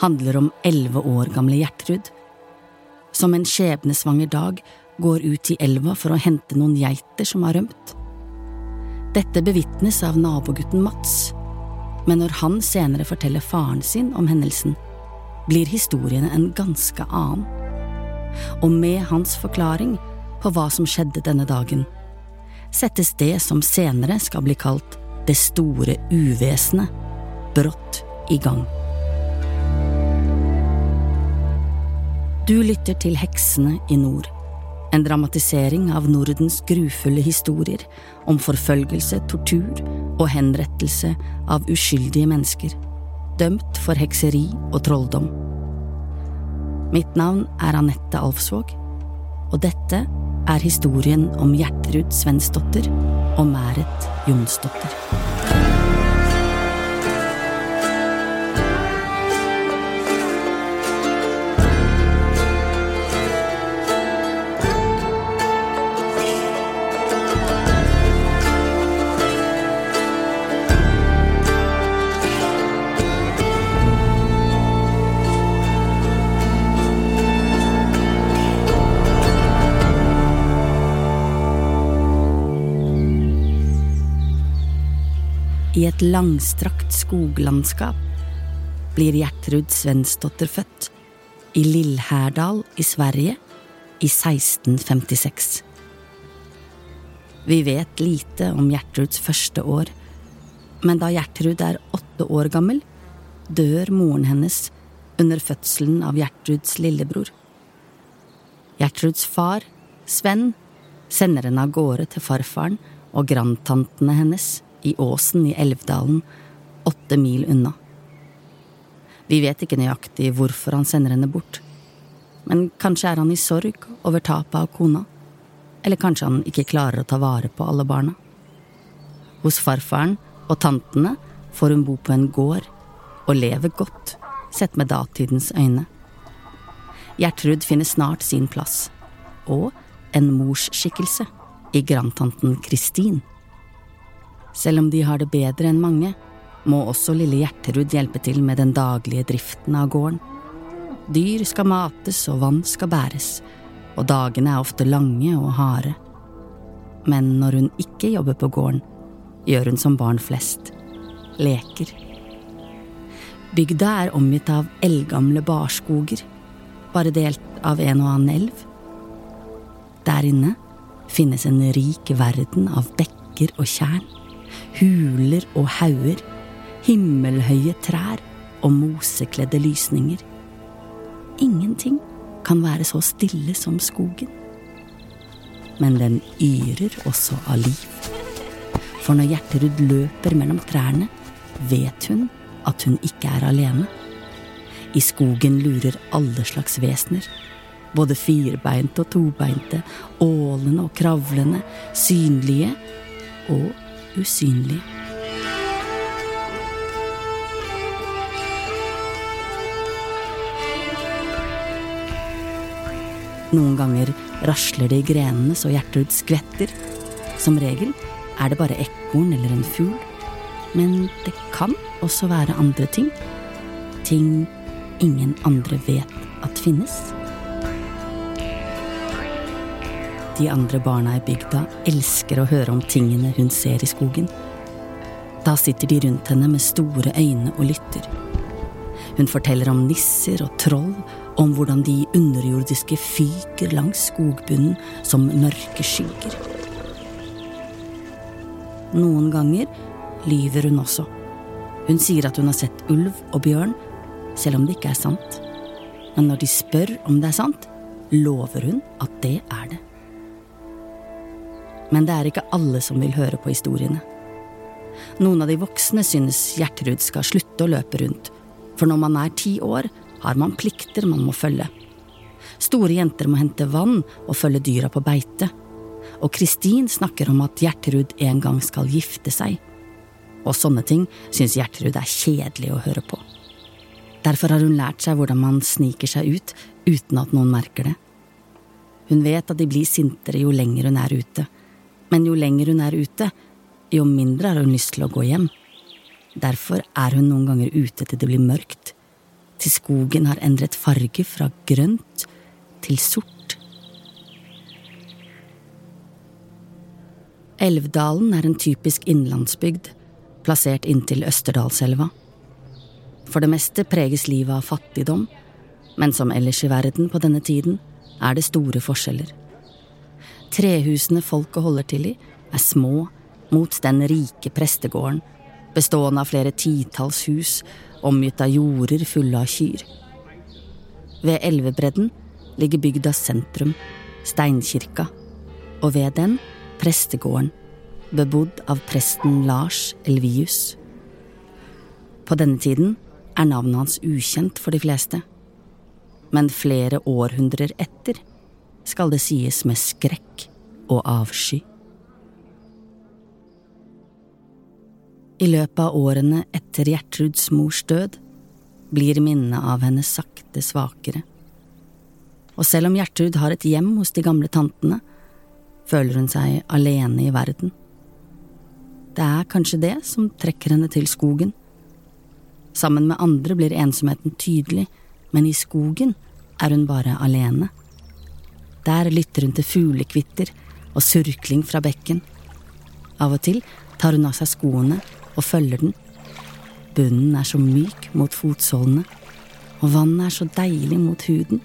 handler om elleve år gamle Gjertrud, som en skjebnesvanger dag går ut i elva for å hente noen geiter som har rømt. Dette bevitnes av nabogutten Mats, men når han senere forteller faren sin om hendelsen, blir historien en ganske annen. Og med hans forklaring på hva som skjedde denne dagen, settes det som senere skal bli kalt det store uvesenet, brått i gang. Du lytter til Heksene i nord, en dramatisering av Nordens grufulle historier om forfølgelse, tortur og henrettelse av uskyldige mennesker, dømt for hekseri og trolldom. Mitt navn er Anette Alfsvåg, og dette er historien om Gjertrud Svensdotter og Mæret Jonsdotter. Et langstrakt skoglandskap blir Gjertrud Svensdotter født, i Lillhærdal i Sverige i 1656. Vi vet lite om Gjertruds første år, men da Gjertrud er åtte år gammel, dør moren hennes under fødselen av Gjertruds lillebror. Gjertruds far, Sven, sender henne av gårde til farfaren og grandtantene hennes i åsen i Elvdalen, åtte mil unna. Vi vet ikke nøyaktig hvorfor han sender henne bort, men kanskje er han i sorg over tapet av kona, eller kanskje han ikke klarer å ta vare på alle barna. Hos farfaren og tantene får hun bo på en gård og lever godt, sett med datidens øyne. Gjertrud finner snart sin plass, og en morsskikkelse i grandtanten Kristin. Selv om de har det bedre enn mange, må også lille Gjerterud hjelpe til med den daglige driften av gården. Dyr skal mates og vann skal bæres, og dagene er ofte lange og harde. Men når hun ikke jobber på gården, gjør hun som barn flest leker. Bygda er omgitt av eldgamle barskoger, bare delt av en og annen elv. Der inne finnes en rik verden av bekker og tjern huler og hauger, himmelhøye trær og mosekledde lysninger. Ingenting kan være så stille som skogen. Men den yrer også av liv. For når Gjerterud løper mellom trærne, vet hun at hun ikke er alene. I skogen lurer alle slags vesener. Både firbeinte og tobeinte, ålende og kravlende, synlige og usynlig. Noen ganger rasler det i grenene så Gjertrud skvetter. Som regel er det bare ekorn eller en fugl. Men det kan også være andre ting. Ting ingen andre vet at finnes. De andre barna i bygda elsker å høre om tingene hun ser i skogen. Da sitter de rundt henne med store øyne og lytter. Hun forteller om nisser og troll, om hvordan de underjordiske fyker langs skogbunnen som mørke skygger. Noen ganger lyver hun også. Hun sier at hun har sett ulv og bjørn, selv om det ikke er sant. Men når de spør om det er sant, lover hun at det er det men det er ikke alle som vil høre på historiene. Noen av de voksne synes Gjertrud skal slutte å løpe rundt, for når man er ti år, har man plikter man må følge. Store jenter må hente vann og følge dyra på beite. Og Kristin snakker om at Gjertrud en gang skal gifte seg. Og sånne ting syns Gjertrud er kjedelig å høre på. Derfor har hun lært seg hvordan man sniker seg ut uten at noen merker det. Hun vet at de blir sintere jo lenger hun er ute, men jo lenger hun er ute, jo mindre har hun lyst til å gå hjem. Derfor er hun noen ganger ute til det blir mørkt, til skogen har endret farge fra grønt til sort. Elvdalen er en typisk innlandsbygd, plassert inntil Østerdalselva. For det meste preges livet av fattigdom, men som ellers i verden på denne tiden er det store forskjeller. Trehusene folket holder til i, er små mot den rike prestegården, bestående av flere titalls hus omgitt av jorder fulle av kyr. Ved elvebredden ligger bygdas sentrum, steinkirka, og ved den prestegården, bebodd av presten Lars Elvius. På denne tiden er navnet hans ukjent for de fleste, men flere århundrer etter skal det sies med skrekk og avsky. I løpet av årene etter Gjertruds mors død blir minnet av henne sakte svakere. Og selv om Gjertrud har et hjem hos de gamle tantene, føler hun seg alene i verden. Det er kanskje det som trekker henne til skogen. Sammen med andre blir ensomheten tydelig, men i skogen er hun bare alene. Der lytter hun til fuglekvitter og surkling fra bekken. Av og til tar hun av seg skoene og følger den. Bunnen er så myk mot fotsålene, og vannet er så deilig mot huden.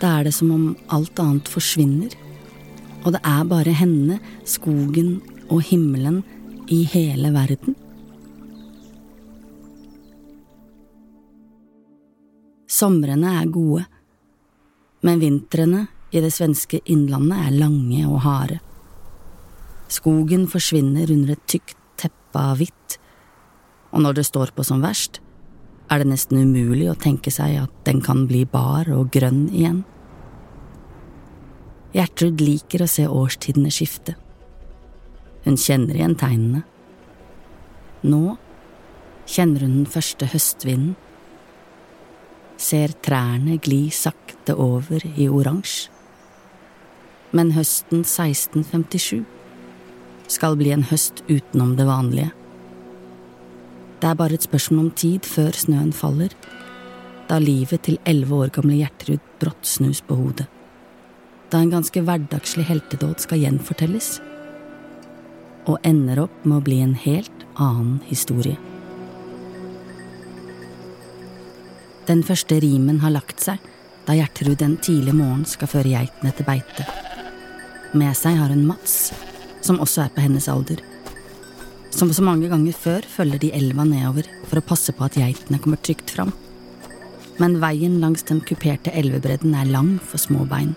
Da er det som om alt annet forsvinner, og det er bare henne, skogen og himmelen i hele verden. Somrene er gode, men vintrene i det svenske innlandet er lange og harde. Skogen forsvinner under et tykt teppe av hvitt, og når det står på som verst, er det nesten umulig å tenke seg at den kan bli bar og grønn igjen. Gjertrud liker å se årstidene skifte. Hun kjenner igjen tegnene. Nå kjenner hun den første høstvinden. Ser trærne gli sakte over i oransje. Men høsten 1657 skal bli en høst utenom det vanlige. Det er bare et spørsmål om tid før snøen faller, da livet til elleve år gamle Gjertrud brått snus på hodet. Da en ganske hverdagslig heltedåd skal gjenfortelles, og ender opp med å bli en helt annen historie. Den første rimen har lagt seg da Gjertrud en tidlig morgen skal føre geitene til beite. Med seg har hun Mats, som også er på hennes alder. Som så mange ganger før følger de elva nedover for å passe på at geitene kommer trygt fram. Men veien langs den kuperte elvebredden er lang for små bein,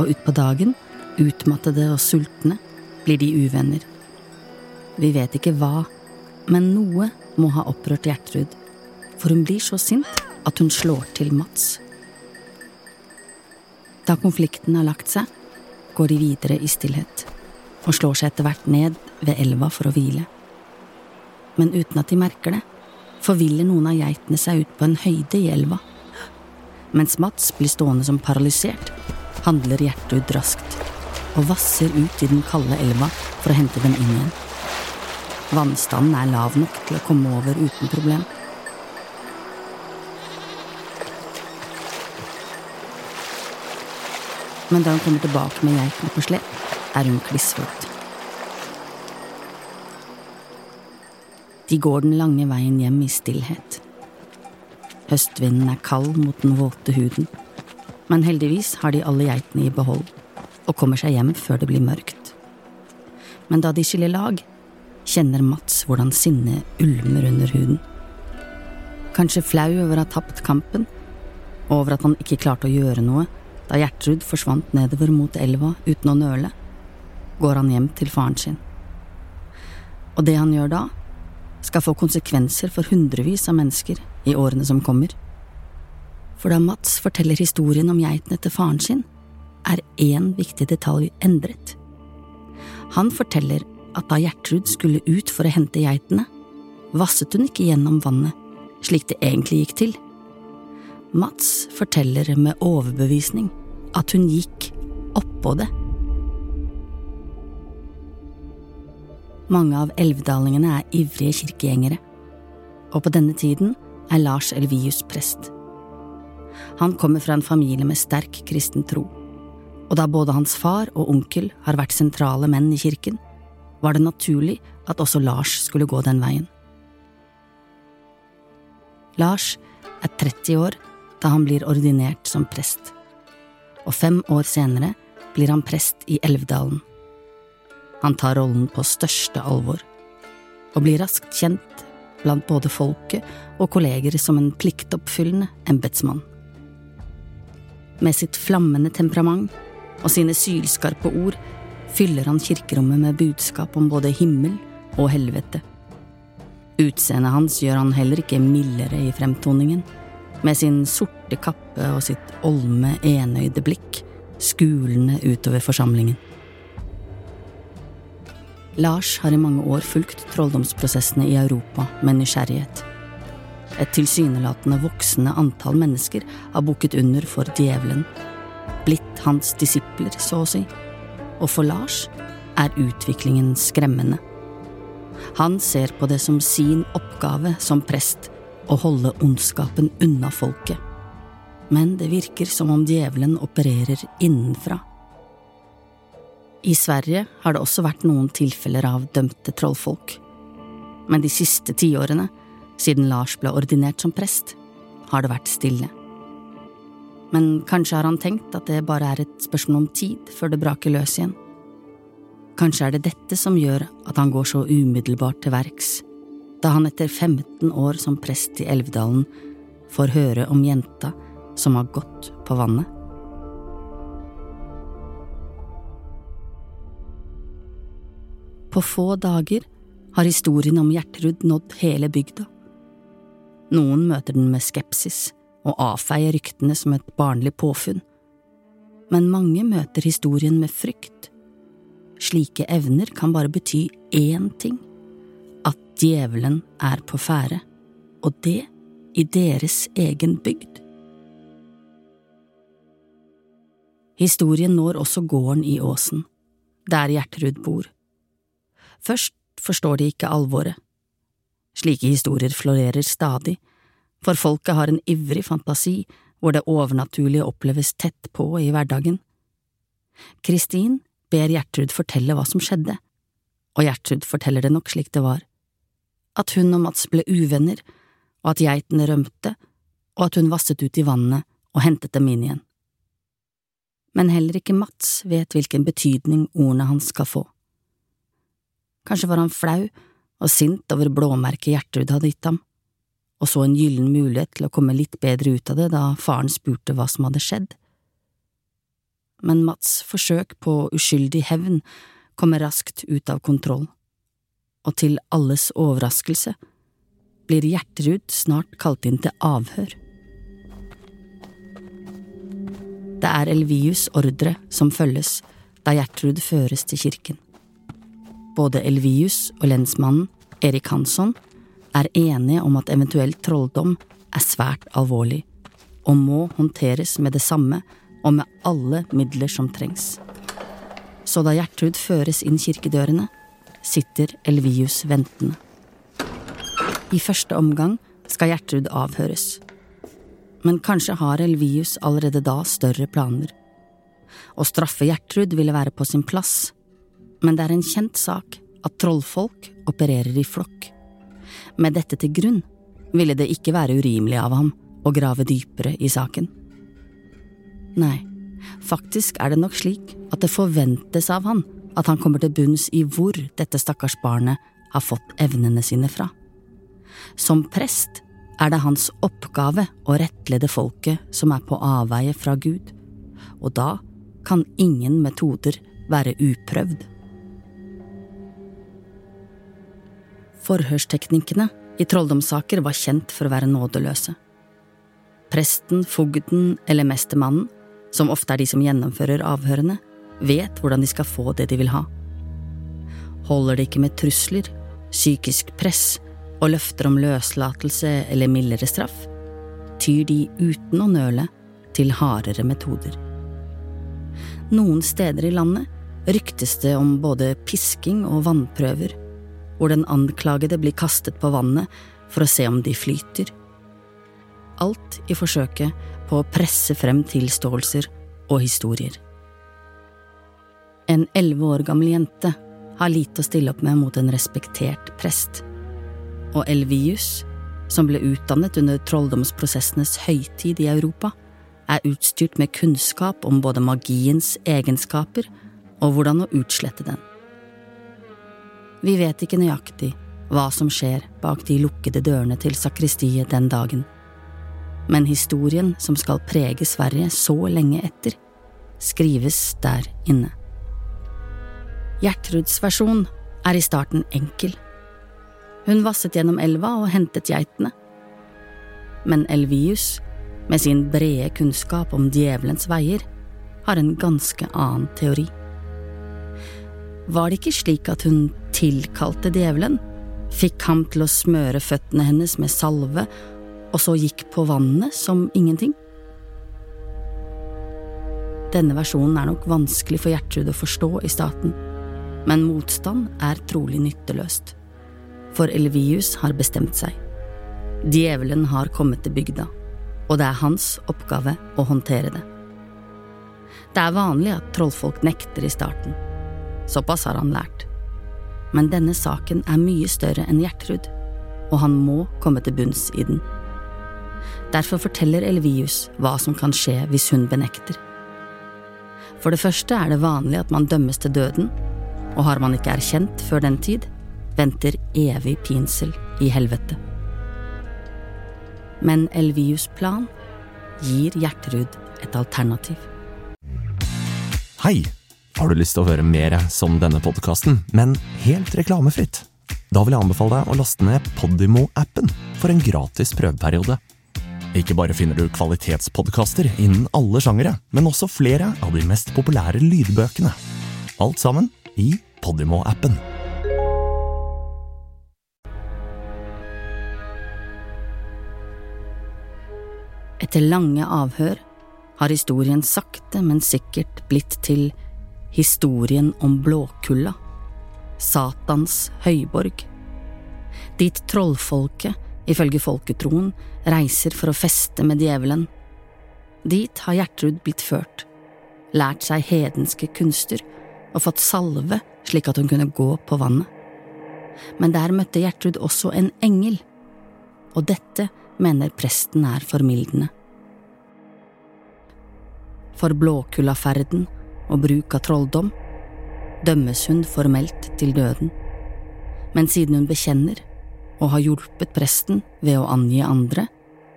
og utpå dagen, utmattede og sultne, blir de uvenner. Vi vet ikke hva, men noe må ha opprørt Gjertrud, for hun blir så sint at hun slår til Mats. Da konflikten har lagt seg, går de videre i stillhet og slår seg etter hvert ned ved elva for å hvile. Men uten at de merker det, forviller noen av geitene seg ut på en høyde i elva. Mens Mats blir stående som paralysert, handler Gjertrud raskt og vasser ut i den kalde elva for å hente dem inn igjen. Vannstanden er lav nok til å komme over uten problem. Men da hun kommer tilbake med geitene på slep, er hun klissvåt. De går den lange veien hjem i stillhet. Høstvinden er kald mot den våte huden, men heldigvis har de alle geitene i behold og kommer seg hjem før det blir mørkt. Men da de skiller lag, kjenner Mats hvordan sinnet ulmer under huden. Kanskje flau over å ha tapt kampen, og over at han ikke klarte å gjøre noe da Gjertrud forsvant nedover mot elva uten å nøle går han hjem til faren sin. Og det han gjør da, skal få konsekvenser for hundrevis av mennesker i årene som kommer. For da Mats forteller historien om geitene til faren sin, er én viktig detalj endret. Han forteller at da Gjertrud skulle ut for å hente geitene, vasset hun ikke gjennom vannet, slik det egentlig gikk til. Mats forteller med overbevisning at hun gikk oppå det. Mange av elvdalingene er ivrige kirkegjengere, og på denne tiden er Lars Elvius prest. Han kommer fra en familie med sterk kristen tro, og da både hans far og onkel har vært sentrale menn i kirken, var det naturlig at også Lars skulle gå den veien. Lars er 30 år da han blir ordinert som prest, og fem år senere blir han prest i Elvdalen. Han tar rollen på største alvor, og blir raskt kjent blant både folket og kolleger som en pliktoppfyllende embetsmann. Med sitt flammende temperament og sine sylskarpe ord fyller han kirkerommet med budskap om både himmel og helvete. Utseendet hans gjør han heller ikke mildere i fremtoningen, med sin sorte kappe og sitt olme, enøyde blikk skulende utover forsamlingen. Lars har i mange år fulgt trolldomsprosessene i Europa med nysgjerrighet. Et tilsynelatende voksende antall mennesker har bukket under for djevelen, blitt hans disipler, så å si, og for Lars er utviklingen skremmende. Han ser på det som sin oppgave som prest å holde ondskapen unna folket, men det virker som om djevelen opererer innenfra. I Sverige har det også vært noen tilfeller av dømte trollfolk, men de siste tiårene siden Lars ble ordinert som prest, har det vært stille. Men kanskje har han tenkt at det bare er et spørsmål om tid før det braker løs igjen. Kanskje er det dette som gjør at han går så umiddelbart til verks, da han etter 15 år som prest i Elvdalen får høre om jenta som har gått på vannet. På få dager har historien om Gjertrud nådd hele bygda. Noen møter den med skepsis og avfeier ryktene som et barnlig påfunn, men mange møter historien med frykt. Slike evner kan bare bety én ting – at djevelen er på ferde, og det i deres egen bygd. Historien når også gården i åsen, der Gjertrud bor. Først forstår de ikke alvoret Slike historier florerer stadig, for folket har en ivrig fantasi hvor det overnaturlige oppleves tett på i hverdagen. Kristin ber Gjertrud fortelle hva som skjedde, og Gjertrud forteller det nok slik det var. At hun og Mats ble uvenner, og at geitene rømte, og at hun vasset ut i vannet og hentet dem inn igjen. Men heller ikke Mats vet hvilken betydning ordene hans skal få. Kanskje var han flau og sint over blåmerket Gjertrud hadde gitt ham, og så en gyllen mulighet til å komme litt bedre ut av det da faren spurte hva som hadde skjedd. Men Mats' forsøk på uskyldig hevn kommer raskt ut av kontroll, og til alles overraskelse blir Gjertrud snart kalt inn til avhør. Det er Elvius' ordre som følges da Gjertrud føres til kirken. Både Elvius og lensmannen, Erik Hansson, er enige om at eventuell trolldom er svært alvorlig, og må håndteres med det samme og med alle midler som trengs. Så da Gjertrud føres inn kirkedørene, sitter Elvius ventende. I første omgang skal Gjertrud avhøres. Men kanskje har Elvius allerede da større planer. Å straffe Gjertrud ville være på sin plass, men det er en kjent sak at trollfolk opererer i flokk. Med dette til grunn ville det ikke være urimelig av ham å grave dypere i saken. Nei, faktisk er det nok slik at det forventes av han at han kommer til bunns i hvor dette stakkars barnet har fått evnene sine fra. Som prest er det hans oppgave å rettlede folket som er på avveie fra Gud, og da kan ingen metoder være uprøvd. Forhørsteknikkene i trolldomssaker var kjent for å være nådeløse. Presten, fogden eller mestermannen, som ofte er de som gjennomfører avhørene, vet hvordan de skal få det de vil ha. Holder det ikke med trusler, psykisk press og løfter om løslatelse eller mildere straff, tyr de uten å nøle til hardere metoder. Noen steder i landet ryktes det om både pisking og vannprøver, hvor den anklagede blir kastet på vannet for å se om de flyter. Alt i forsøket på å presse frem tilståelser og historier. En elleve år gammel jente har lite å stille opp med mot en respektert prest. Og Elvius, som ble utdannet under trolldomsprosessenes høytid i Europa, er utstyrt med kunnskap om både magiens egenskaper og hvordan å utslette den. Vi vet ikke nøyaktig hva som skjer bak de lukkede dørene til sakristiet den dagen, men historien som skal prege Sverige så lenge etter, skrives der inne. Gjertruds versjon er i starten enkel. Hun vasset gjennom elva og hentet geitene. Men Elvius, med sin brede kunnskap om djevelens veier, har en ganske annen teori. Var det ikke slik at hun tilkalte djevelen, fikk ham til å smøre føttene hennes med salve, og så gikk på vannet som ingenting? Denne versjonen er nok vanskelig for Gjertrud å forstå i staten, men motstand er trolig nytteløst. For Elvius har bestemt seg. Djevelen har kommet til bygda, og det er hans oppgave å håndtere det. Det er vanlig at trollfolk nekter i starten. Såpass har han lært. Men denne saken er mye større enn Gjertrud, og han må komme til bunns i den. Derfor forteller Elvius hva som kan skje hvis hun benekter. For det første er det vanlig at man dømmes til døden og har man ikke erkjent før den tid, venter evig pinsel i helvete. Men Elvius' plan gir Gjertrud et alternativ. Hei! Har du lyst til å høre mer som denne podkasten, men helt reklamefritt? Da vil jeg anbefale deg å laste ned Podimo-appen for en gratis prøveperiode. Ikke bare finner du kvalitetspodkaster innen alle sjangere, men også flere av de mest populære lydbøkene. Alt sammen i Podimo-appen. Etter lange avhør har historien sakte, men sikkert blitt til historien om Blåkulla, Satans høyborg. Dit trollfolket, ifølge folketroen, reiser for å feste med djevelen. Dit har Gjertrud blitt ført, lært seg hedenske kunster og fått salve slik at hun kunne gå på vannet. Men der møtte Gjertrud også en engel, og dette mener presten er formildende. For Blåkullaferden og bruk av trolldom dømmes hun formelt til døden, men siden hun bekjenner og har hjulpet presten ved å angi andre,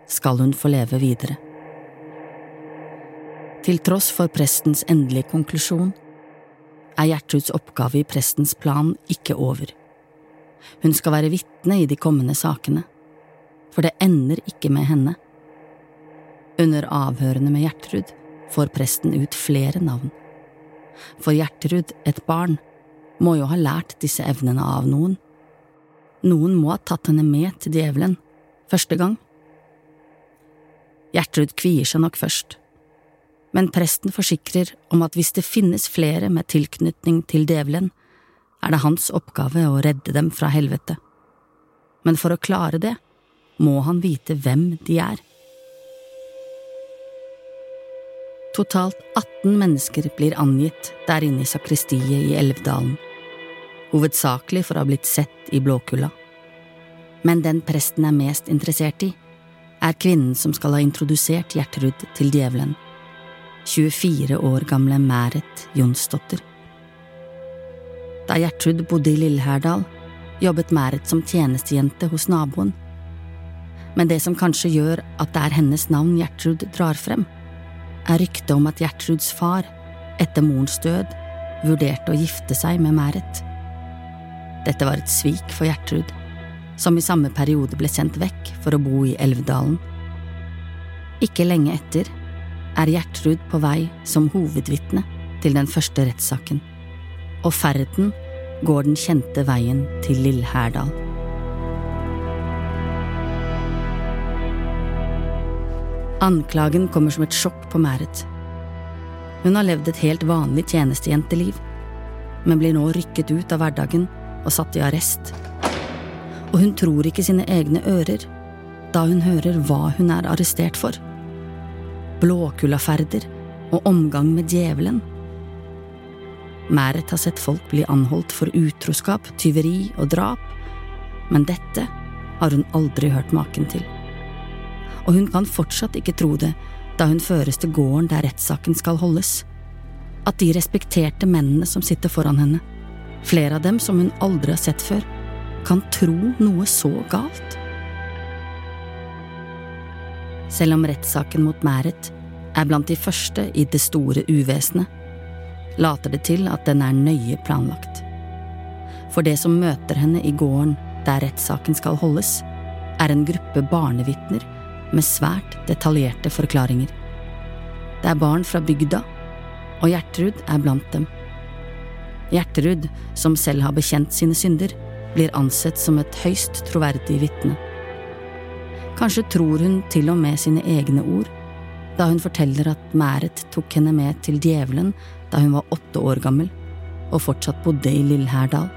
skal hun få leve videre. Til tross for prestens endelige konklusjon er Gjertruds oppgave i prestens plan ikke over. Hun skal være vitne i de kommende sakene, for det ender ikke med henne. Under avhørene med Gjertrud får presten ut flere navn. For Gjertrud, et barn, må jo ha lært disse evnene av noen. Noen må ha tatt henne med til djevelen, første gang. Gjertrud kvier seg nok først, men presten forsikrer om at hvis det finnes flere med tilknytning til djevelen, er det hans oppgave å redde dem fra helvete. Men for å klare det må han vite hvem de er. Totalt 18 mennesker blir angitt der inne i sakristiet i Elvdalen, hovedsakelig for å ha blitt sett i Blåkulla. Men den presten er mest interessert i, er kvinnen som skal ha introdusert Gjertrud til djevelen. 24 år gamle Mæret Jonsdotter. Da Gjertrud bodde i Lillehærdal, jobbet Mæret som tjenestejente hos naboen. Men det som kanskje gjør at det er hennes navn Gjertrud drar frem, er ryktet om at Gjertruds far, etter morens død, vurderte å gifte seg med Mæret. Dette var et svik for Gjertrud, som i samme periode ble sendt vekk for å bo i Elvdalen. Ikke lenge etter er Gjertrud på vei som hovedvitne til den første rettssaken, og ferden går den kjente veien til Lillhærdal. Anklagen kommer som et sjokk på Mæret. Hun har levd et helt vanlig tjenestejenteliv, men blir nå rykket ut av hverdagen og satt i arrest. Og hun tror ikke sine egne ører da hun hører hva hun er arrestert for. Blåkullaferder og omgang med djevelen. Mæret har sett folk bli anholdt for utroskap, tyveri og drap, men dette har hun aldri hørt maken til. Og hun kan fortsatt ikke tro det da hun føres til gården der rettssaken skal holdes. At de respekterte mennene som sitter foran henne, flere av dem som hun aldri har sett før, kan tro noe så galt. Selv om rettssaken mot Mæret er blant de første i det store uvesenet, later det til at den er nøye planlagt. For det som møter henne i gården der rettssaken skal holdes, er en gruppe barnevitner med svært detaljerte forklaringer. Det er barn fra bygda, og Gjertrud er blant dem. Gjertrud, som selv har bekjent sine synder, blir ansett som et høyst troverdig vitne. Kanskje tror hun til og med sine egne ord da hun forteller at Mæret tok henne med til djevelen da hun var åtte år gammel og fortsatt bodde i Lillhærdal.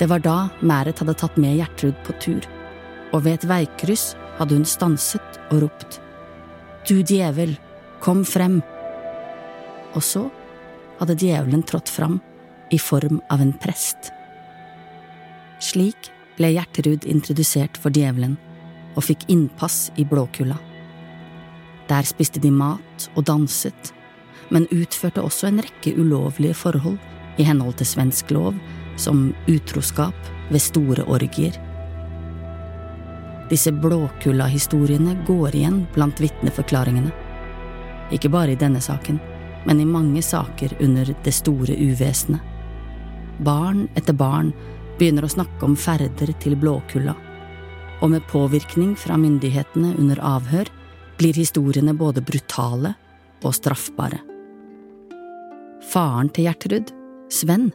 Det var da Mæret hadde tatt med Gjertrud på tur, og ved et veikryss hadde hun stanset og ropt Du djevel, kom frem! Og så hadde djevelen trådt fram i form av en prest. Slik ble Gjerterud introdusert for djevelen og fikk innpass i Blåkulla. Der spiste de mat og danset, men utførte også en rekke ulovlige forhold i henhold til svensk lov, som utroskap ved store orgier. Disse Blåkulla-historiene går igjen blant vitneforklaringene. Ikke bare i denne saken, men i mange saker under det store uvesenet. Barn etter barn begynner å snakke om ferder til Blåkulla og med påvirkning fra myndighetene under avhør blir historiene både brutale og straffbare. Faren til Gjertrud, Sven,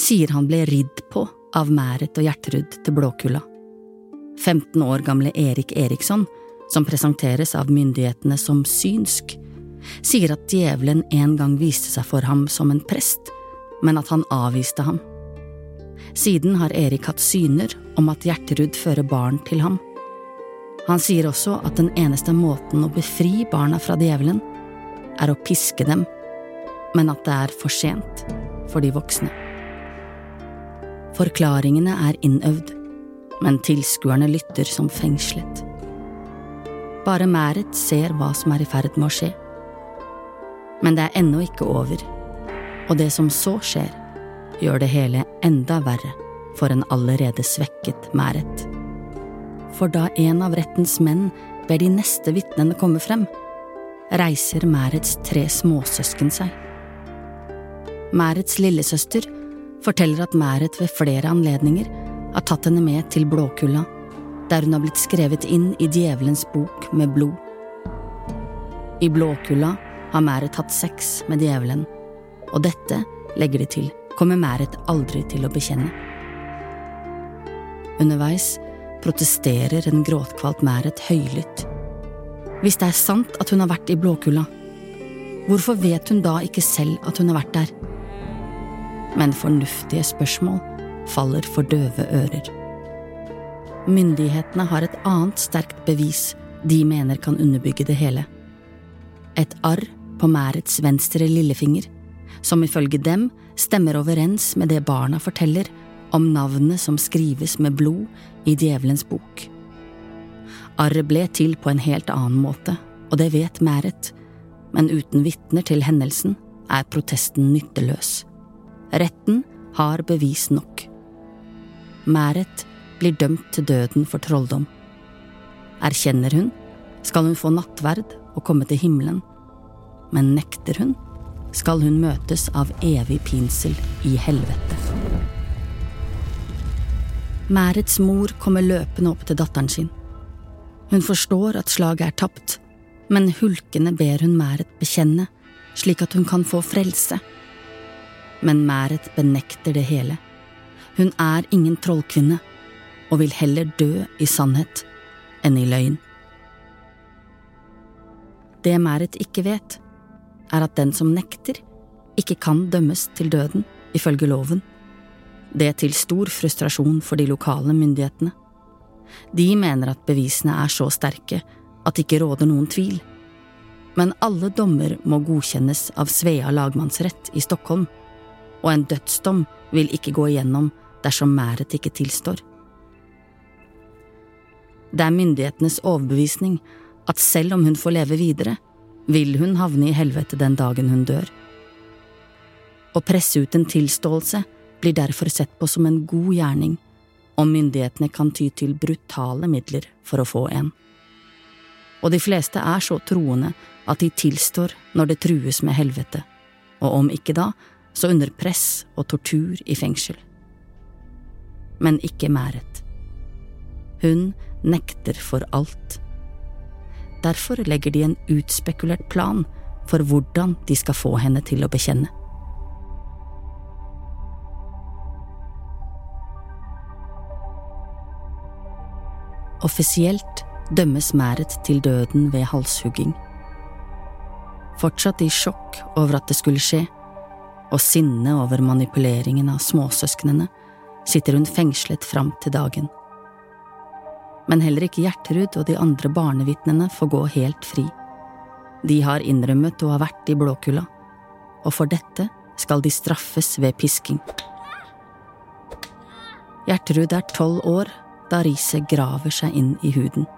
sier han ble ridd på av Mæret og Gjertrud til Blåkulla. 15 år gamle Erik Eriksson, som presenteres av myndighetene som synsk, sier at djevelen en gang viste seg for ham som en prest, men at han avviste ham. Siden har Erik hatt syner om at Gjertrud fører barn til ham. Han sier også at den eneste måten å befri barna fra djevelen, er å piske dem, men at det er for sent for de voksne. Forklaringene er innøvd, men tilskuerne lytter som fengslet. Bare Mæret ser hva som er i ferd med å skje. Men det er ennå ikke over, og det som så skjer, gjør det hele enda verre for en allerede svekket Mæret. For da en av rettens menn ber de neste vitnene komme frem, reiser Mærets tre småsøsken seg. Mærets lillesøster forteller at Mæret ved flere anledninger har tatt henne med til Blåkulla, der hun har blitt skrevet inn i djevelens bok med blod. I Blåkulla har Mæret hatt sex med djevelen, og dette legger de til kommer Mæret aldri til å bekjenne. Underveis protesterer en gråtkvalt Mæret høylytt. Hvis det er sant at hun har vært i Blåkulla, hvorfor vet hun da ikke selv at hun har vært der? Men fornuftige spørsmål faller for døve ører. Myndighetene har et annet sterkt bevis de mener kan underbygge det hele. Et arr på Mærets venstre lillefinger, som ifølge dem stemmer overens med det barna forteller om navnet som skrives med blod i djevelens bok. Arret ble til på en helt annen måte, og det vet Mæret, men uten vitner til hendelsen er protesten nytteløs. Retten har bevis nok. Mæret blir dømt til døden for trolldom. Erkjenner hun, skal hun få nattverd og komme til himmelen, men nekter hun, skal hun møtes av evig pinsel i helvete. Mærets mor kommer løpende opp til datteren sin. Hun forstår at slaget er tapt, men hulkende ber hun Mæret bekjenne, slik at hun kan få frelse. Men Mæret benekter det hele. Hun er ingen trollkvinne, og vil heller dø i sannhet enn i løgn. Det Merit ikke vet, er at den som nekter, ikke kan dømmes til døden, ifølge loven. Det er til stor frustrasjon for de lokale myndighetene. De mener at bevisene er så sterke at det ikke råder noen tvil. Men alle dommer må godkjennes av Svea lagmannsrett i Stockholm, og en dødsdom vil ikke gå igjennom dersom Mæret ikke tilstår. Det er myndighetenes overbevisning at selv om hun får leve videre, vil hun havne i helvete den dagen hun dør. Å presse ut en tilståelse blir derfor sett på som en god gjerning, og myndighetene kan ty til brutale midler for å få en. Og de fleste er så troende at de tilstår når det trues med helvete, og om ikke da, så under press og tortur i fengsel. Men ikke Mæret. Hun nekter for alt. Derfor legger de en utspekulert plan for hvordan de skal få henne til å bekjenne. Offisielt dømmes Mæret til døden ved halshugging. Fortsatt i sjokk over at det skulle skje, og sinne over manipuleringen av småsøsknene, sitter hun fengslet fram til dagen men heller ikke Gjertrud og de andre barnevitnene får gå helt fri. De har innrømmet å ha vært i Blåkulla, og for dette skal de straffes ved pisking. Gjertrud er tolv år da riset graver seg inn i huden.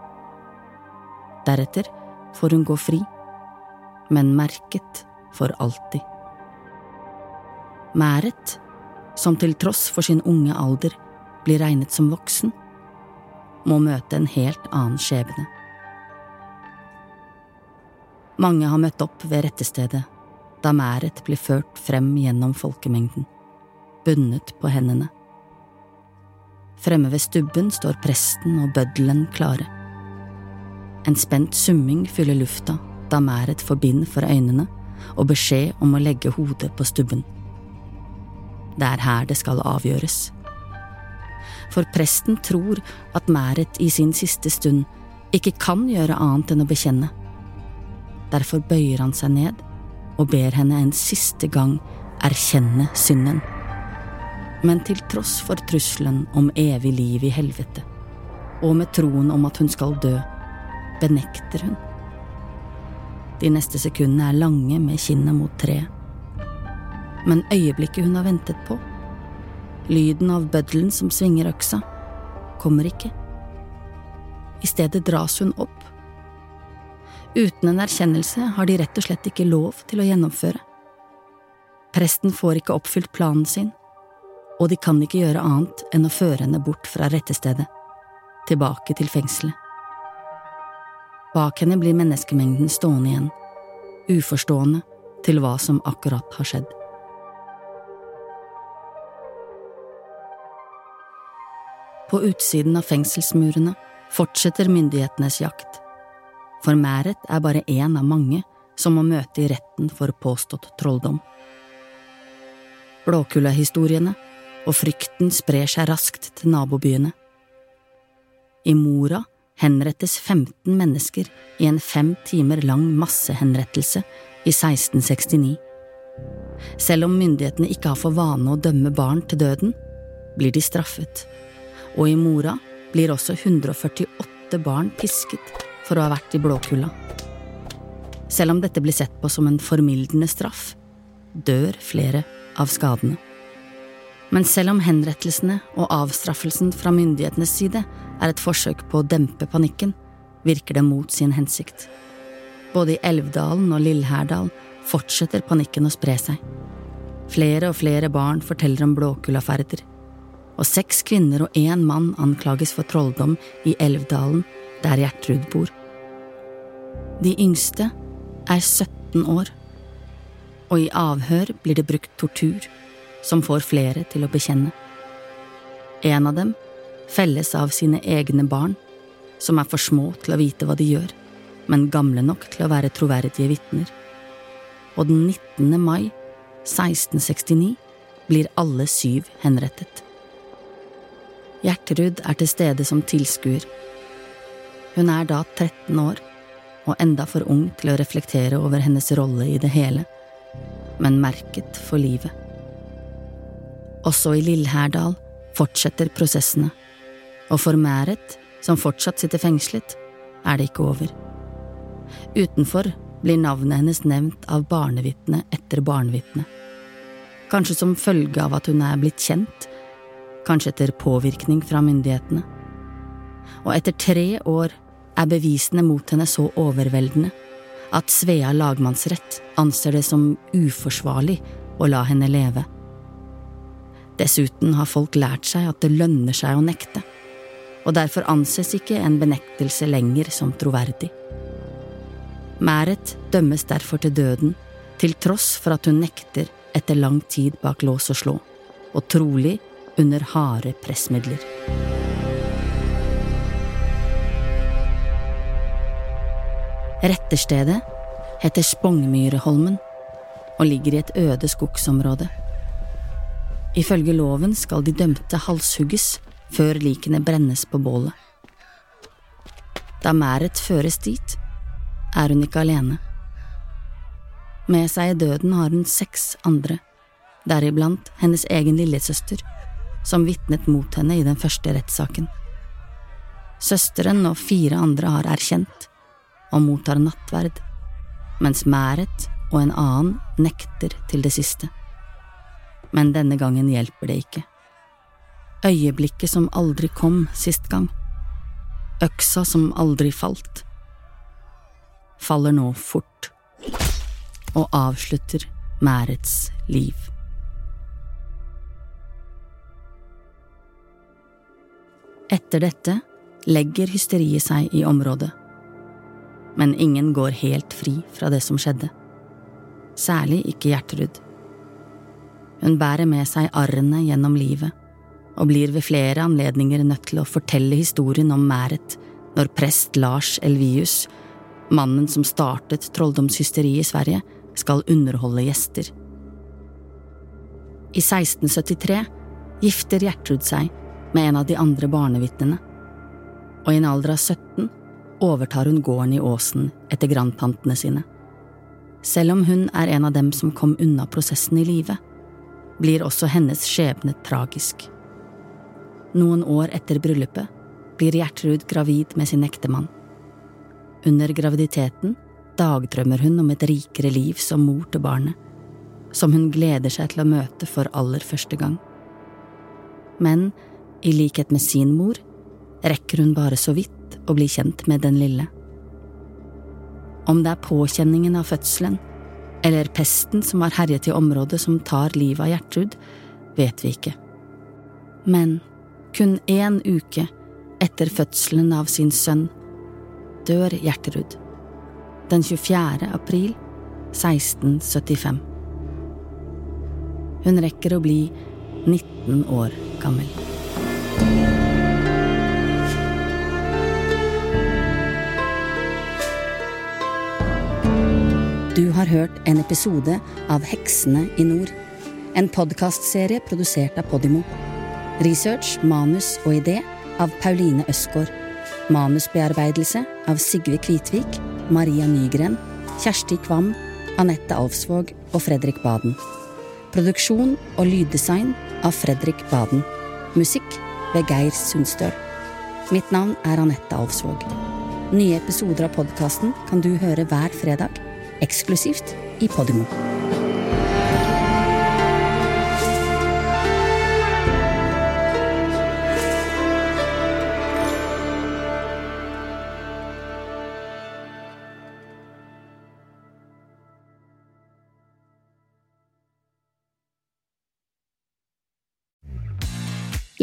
Deretter får hun gå fri, men merket for alltid. Mæret, som til tross for sin unge alder blir regnet som voksen, må møte en helt annen skjebne. Mange har møtt opp ved rettestedet da Mæret blir ført frem gjennom folkemengden, bundet på hendene. Fremme ved stubben står presten og bøddelen klare. En spent summing fyller lufta da Mæret får bind for øynene og beskjed om å legge hodet på stubben. Det er her det skal avgjøres for presten tror at Mæret i sin siste stund ikke kan gjøre annet enn å bekjenne. Derfor bøyer han seg ned og ber henne en siste gang erkjenne synden. Men til tross for trusselen om evig liv i helvete, og med troen om at hun skal dø, benekter hun. De neste sekundene er lange med kinnet mot treet. Men øyeblikket hun har ventet på, Lyden av bøddelen som svinger øksa, kommer ikke. I stedet dras hun opp. Uten en erkjennelse har de rett og slett ikke lov til å gjennomføre. Presten får ikke oppfylt planen sin, og de kan ikke gjøre annet enn å føre henne bort fra rettestedet, tilbake til fengselet. Bak henne blir menneskemengden stående igjen, uforstående til hva som akkurat har skjedd. På utsiden av fengselsmurene fortsetter myndighetenes jakt, for Mæret er bare én av mange som må møte i retten for påstått trolldom. Blåkulla-historiene og frykten sprer seg raskt til nabobyene. I Mora henrettes 15 mennesker i en fem timer lang massehenrettelse i 1669. Selv om myndighetene ikke har for vane å dømme barn til døden, blir de straffet og i Mora blir også 148 barn pisket for å ha vært i Blåkulla. Selv om dette blir sett på som en formildende straff, dør flere av skadene. Men selv om henrettelsene og avstraffelsen fra myndighetenes side er et forsøk på å dempe panikken, virker det mot sin hensikt. Både i Elvdalen og Lillhærdal fortsetter panikken å spre seg. Flere og flere barn forteller om blåkullaferder og seks kvinner og én mann anklages for trolldom i Elvdalen, der Gjertrud bor. De yngste er 17 år, og i avhør blir det brukt tortur, som får flere til å bekjenne. En av dem felles av sine egne barn, som er for små til å vite hva de gjør, men gamle nok til å være troverdige vitner. Og den 19. mai 1669 blir alle syv henrettet. Gjertrud er til stede som tilskuer. Hun er da 13 år og enda for ung til å reflektere over hennes rolle i det hele, men merket for livet. Også i Lillhærdal fortsetter prosessene, og for Mæret, som fortsatt sitter fengslet, er det ikke over. Utenfor blir navnet hennes nevnt av barnevitne etter barnevitne. Kanskje som følge av at hun er blitt kjent, kanskje etter påvirkning fra myndighetene. Og etter tre år er bevisene mot henne så overveldende at Svea lagmannsrett anser det som uforsvarlig å la henne leve. Dessuten har folk lært seg at det lønner seg å nekte, og derfor anses ikke en benektelse lenger som troverdig. Mæret dømmes derfor til døden, til tross for at hun nekter etter lang tid bak lås og slå, og trolig under harde pressmidler. Retterstedet heter Spongmyreholmen og ligger i et øde skogsområde. Ifølge loven skal de dømte halshugges før likene brennes på bålet. Da Mæret føres dit, er hun ikke alene. Med seg i døden har hun seks andre, deriblant hennes egen lillesøster, som vitnet mot henne i den første rettssaken. Søsteren og fire andre har erkjent og mottar nattverd, mens Mæret og en annen nekter til det siste. Men denne gangen hjelper det ikke. Øyeblikket som aldri kom sist gang, øksa som aldri falt, faller nå fort og avslutter Mærets liv. Etter dette legger hysteriet seg i området men ingen går helt fri fra det som skjedde. Særlig ikke Gjertrud. Hun bærer med seg arrene gjennom livet, og blir ved flere anledninger nødt til å fortelle historien om Mæret når prest Lars Elvius, mannen som startet trolldomshysteriet i Sverige, skal underholde gjester. I 1673 gifter Gjertrud seg med en av de andre barnevitnene, og i en alder av 17 overtar hun gården i Åsen etter grandtantene sine. Selv om hun er en av dem som kom unna prosessen i live, blir også hennes skjebne tragisk. Noen år etter bryllupet blir Gjertrud gravid med sin ektemann. Under graviditeten dagdrømmer hun om et rikere liv som mor til barnet, som hun gleder seg til å møte for aller første gang. Men i likhet med sin mor rekker hun bare så vidt å bli kjent med den lille. Om det er påkjenningen av fødselen eller pesten som har herjet i området som tar livet av Gjertrud, vet vi ikke. Men kun én uke etter fødselen av sin sønn dør Gjertrud. Den 24. april 1675. Hun rekker å bli 19 år gammel. Du har hørt en episode av Heksene i nord. En podkastserie produsert av Podimo. Research, manus og idé av Pauline Østgaard. Manusbearbeidelse av Sigve Kvitvik, Maria Nygren, Kjersti Kvam, Anette Alfsvåg og Fredrik Baden. Produksjon og lyddesign av Fredrik Baden. Musikk ved Geir Sundstøl. Mitt navn er Anette Alfsvåg. Nye episoder av podkasten kan du høre hver fredag eksklusivt i Podimo.